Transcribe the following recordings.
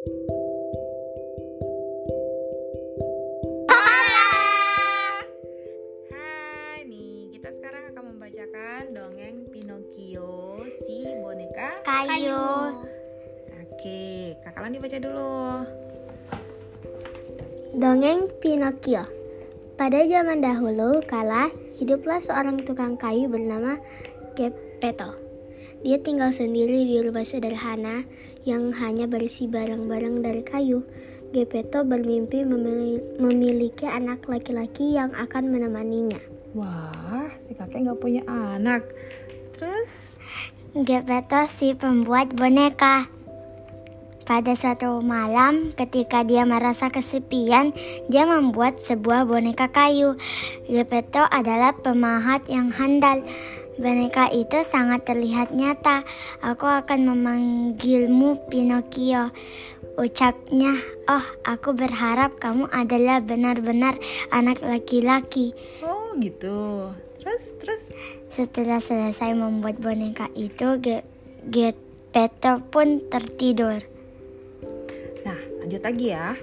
Hai, nih kita sekarang akan membacakan dongeng Pinocchio si boneka Kayu. Oke, Kak Lani baca dulu. Dongeng Pinocchio. Pada zaman dahulu kala, hiduplah seorang tukang kayu bernama Geppetto. Dia tinggal sendiri di rumah sederhana yang hanya berisi barang-barang dari kayu. Geppetto bermimpi memili- memiliki anak laki-laki yang akan menemaninya. Wah, si kakek nggak punya anak. Terus, Geppetto si pembuat boneka. Pada suatu malam, ketika dia merasa kesepian, dia membuat sebuah boneka kayu. Geppetto adalah pemahat yang handal. Boneka itu sangat terlihat nyata. Aku akan memanggilmu Pinocchio. Ucapnya, oh aku berharap kamu adalah benar-benar anak laki-laki. oh gitu. Terus, terus. Setelah selesai membuat boneka itu, Ge- Geppetto pun tertidur. Nah, lanjut lagi ya.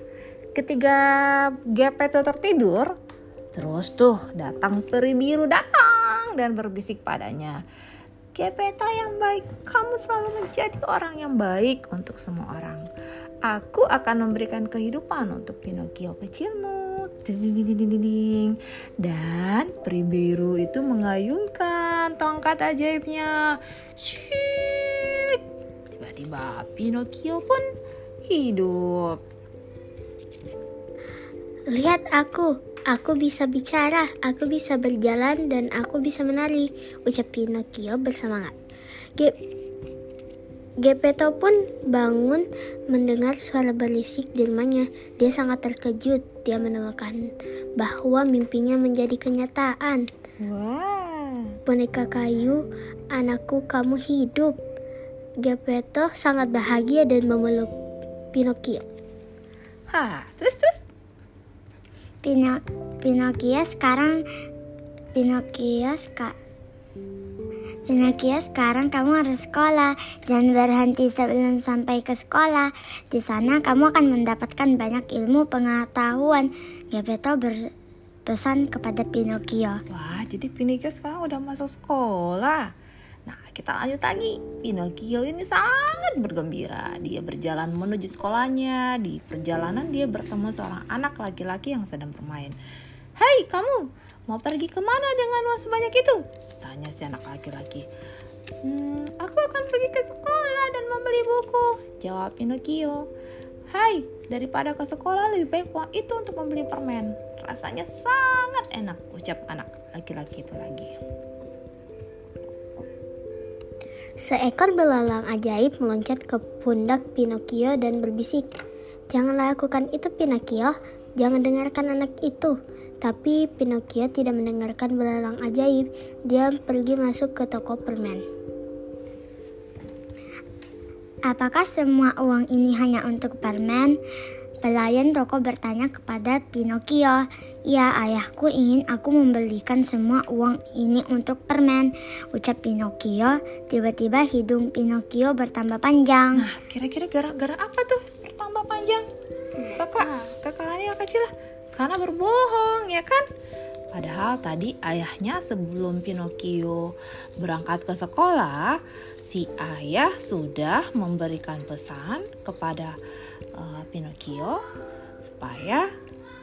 Ketika Geppetto tertidur, terus tuh datang peri biru datang dan berbisik padanya. Geppetto yang baik, kamu selalu menjadi orang yang baik untuk semua orang. Aku akan memberikan kehidupan untuk Pinocchio kecilmu. Dan peri biru itu mengayunkan tongkat ajaibnya. Tiba-tiba Pinocchio pun hidup. Lihat aku, aku bisa bicara, aku bisa berjalan, dan aku bisa menari, ucap Pinocchio bersemangat. Ge Geppetto pun bangun mendengar suara berisik di rumahnya. Dia sangat terkejut. Dia menemukan bahwa mimpinya menjadi kenyataan. Wow. Boneka kayu, anakku kamu hidup. Geppetto sangat bahagia dan memeluk Pinocchio. Hah, terus terus. Pino Pinocchio sekarang Pinocchio ska Pinocchio sekarang kamu harus sekolah Jangan berhenti sebelum sampai ke sekolah Di sana kamu akan mendapatkan banyak ilmu pengetahuan Geppetto berpesan kepada Pinocchio Wah, jadi Pinocchio sekarang udah masuk sekolah. Nah, kita lanjut lagi. Pinocchio ini sangat bergembira. Dia berjalan menuju sekolahnya. Di perjalanan dia bertemu seorang anak laki-laki yang sedang bermain. Hei, kamu mau pergi ke mana dengan uang sebanyak itu? Tanya si anak laki-laki. Hmm, aku akan pergi ke sekolah dan membeli buku. Jawab Pinocchio. Hai, daripada ke sekolah lebih baik uang itu untuk membeli permen. Rasanya sangat enak, ucap anak laki-laki itu lagi. Seekor belalang ajaib meloncat ke pundak Pinocchio dan berbisik, Jangan lakukan itu Pinocchio, jangan dengarkan anak itu. Tapi Pinocchio tidak mendengarkan belalang ajaib, dia pergi masuk ke toko permen. Apakah semua uang ini hanya untuk permen? Pelayan toko bertanya kepada Pinocchio. Ya, ayahku ingin aku membelikan semua uang ini untuk permen. Ucap Pinocchio. Tiba-tiba hidung Pinocchio bertambah panjang. Nah, kira-kira gara-gara apa tuh bertambah panjang? Kakak, kakak Lani yang kecil karena berbohong, ya kan? Padahal tadi ayahnya sebelum Pinocchio berangkat ke sekolah, si ayah sudah memberikan pesan kepada uh, Pinocchio supaya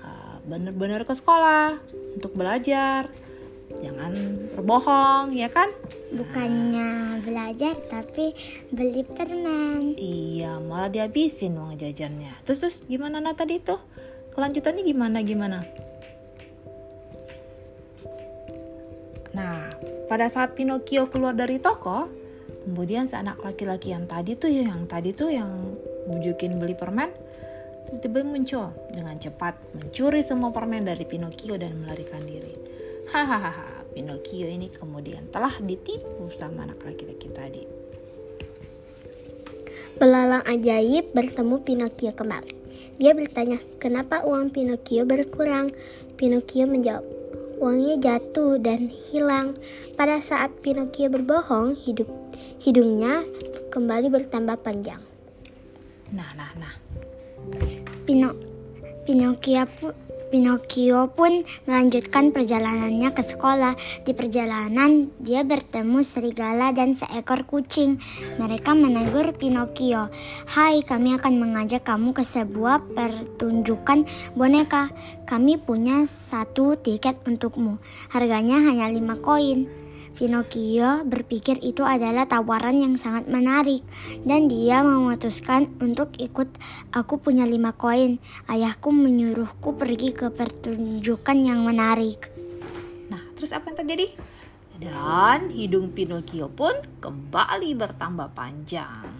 uh, benar-benar ke sekolah untuk belajar. Jangan berbohong, ya kan? Bukannya belajar tapi beli permen. Iya, malah dihabisin uang jajannya. Terus terus gimana nah tadi tuh? Kelanjutannya gimana gimana? Nah, pada saat Pinocchio keluar dari toko, kemudian si anak laki-laki yang tadi tuh yang tadi tuh yang bujukin beli permen tiba-tiba muncul dengan cepat mencuri semua permen dari Pinocchio dan melarikan diri. Hahaha, Pinocchio ini kemudian telah ditipu sama anak laki-laki tadi. Belalang ajaib bertemu Pinocchio kembali. Dia bertanya, kenapa uang Pinocchio berkurang? Pinocchio menjawab, uangnya jatuh dan hilang. Pada saat Pinocchio berbohong, hidup, hidungnya kembali bertambah panjang. Nah, nah, nah. Pino, Pinocchio pun Pinocchio pun melanjutkan perjalanannya ke sekolah. Di perjalanan, dia bertemu serigala dan seekor kucing. Mereka menegur Pinocchio, "Hai, kami akan mengajak kamu ke sebuah pertunjukan boneka. Kami punya satu tiket untukmu. Harganya hanya lima koin." Pinocchio berpikir itu adalah tawaran yang sangat menarik dan dia memutuskan untuk ikut. Aku punya lima koin. Ayahku menyuruhku pergi ke pertunjukan yang menarik. Nah, terus apa yang terjadi? Dan hidung Pinocchio pun kembali bertambah panjang.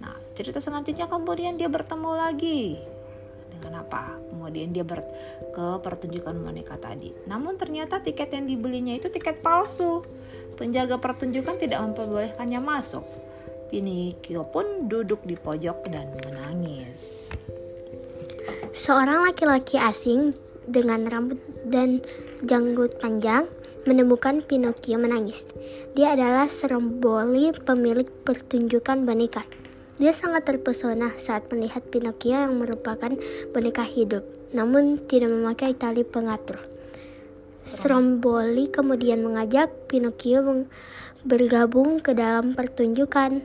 Nah, cerita selanjutnya kemudian dia bertemu lagi dengan apa? Kemudian dia ber ke pertunjukan boneka tadi. Namun ternyata tiket yang dibelinya itu tiket palsu. Penjaga pertunjukan tidak memperbolehkannya masuk. Pinocchio pun duduk di pojok dan menangis. Seorang laki-laki asing dengan rambut dan janggut panjang menemukan Pinocchio menangis. Dia adalah Stromboli pemilik pertunjukan boneka. Dia sangat terpesona saat melihat Pinocchio yang merupakan boneka hidup, namun tidak memakai tali pengatur. Stromboli kemudian mengajak Pinocchio bergabung ke dalam pertunjukan.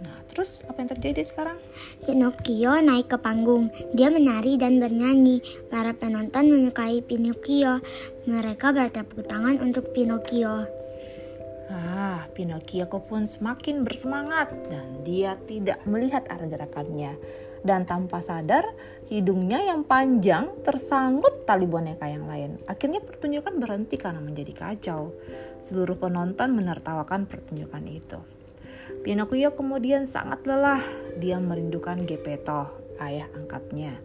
Nah, terus apa yang terjadi sekarang? Pinocchio naik ke panggung. Dia menari dan bernyanyi. Para penonton menyukai Pinocchio. Mereka bertepuk tangan untuk Pinocchio. Pinocchio pun semakin bersemangat dan dia tidak melihat arah gerakannya. Dan tanpa sadar, hidungnya yang panjang tersangkut tali boneka yang lain. Akhirnya pertunjukan berhenti karena menjadi kacau. Seluruh penonton menertawakan pertunjukan itu. Pinocchio kemudian sangat lelah. Dia merindukan Geppetto, ayah angkatnya.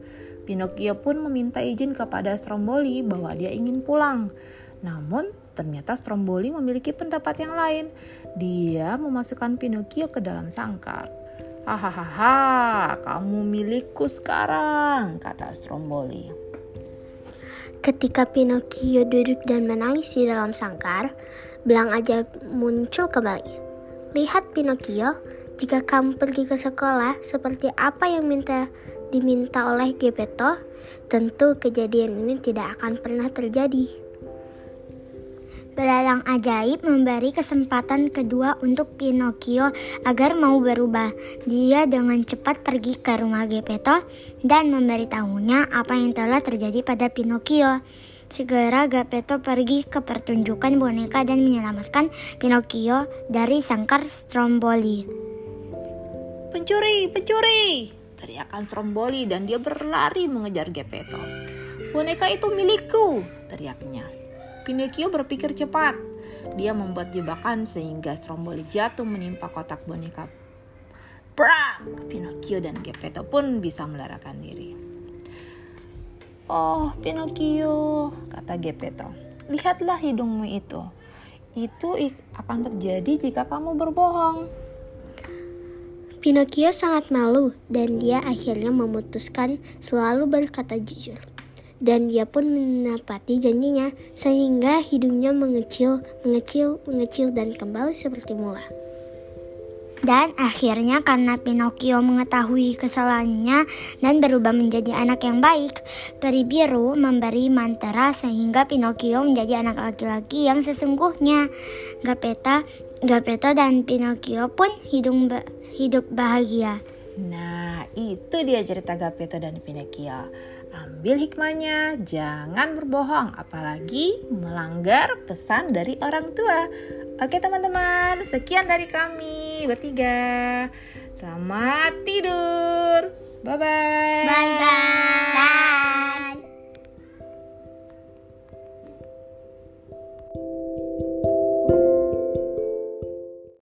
Pinocchio pun meminta izin kepada Stromboli bahwa dia ingin pulang. Namun ternyata Stromboli memiliki pendapat yang lain. Dia memasukkan Pinocchio ke dalam sangkar. Hahaha, kamu milikku sekarang, kata Stromboli. Ketika Pinocchio duduk dan menangis di dalam sangkar, belang ajaib muncul kembali. Lihat Pinocchio, jika kamu pergi ke sekolah seperti apa yang minta diminta oleh Geppetto, tentu kejadian ini tidak akan pernah terjadi. Belalang ajaib memberi kesempatan kedua untuk Pinocchio agar mau berubah. Dia dengan cepat pergi ke rumah Geppetto dan memberitahunya apa yang telah terjadi pada Pinocchio. Segera Geppetto pergi ke pertunjukan boneka dan menyelamatkan Pinocchio dari sangkar Stromboli. Pencuri, pencuri! Teriakan Stromboli dan dia berlari mengejar Geppetto. Boneka itu milikku, teriaknya. Pinocchio berpikir cepat. Dia membuat jebakan sehingga Stromboli jatuh menimpa kotak boneka. Prak! Pinocchio dan Geppetto pun bisa melarikan diri. Oh, Pinocchio, kata Geppetto. Lihatlah hidungmu itu. Itu akan terjadi jika kamu berbohong. Pinocchio sangat malu dan dia akhirnya memutuskan selalu berkata jujur dan dia pun menepati janjinya sehingga hidungnya mengecil, mengecil, mengecil dan kembali seperti mula. Dan akhirnya karena Pinocchio mengetahui kesalahannya dan berubah menjadi anak yang baik, peri biru memberi mantra sehingga Pinocchio menjadi anak laki-laki yang sesungguhnya. Gapeta, Gapeta dan Pinocchio pun hidung ba hidup bahagia. Nah, itu dia cerita Gapeta dan Pinocchio. Ambil hikmahnya, jangan berbohong, apalagi melanggar pesan dari orang tua. Oke teman-teman, sekian dari kami bertiga. Selamat tidur. Bye-bye. Bye-bye. Bye.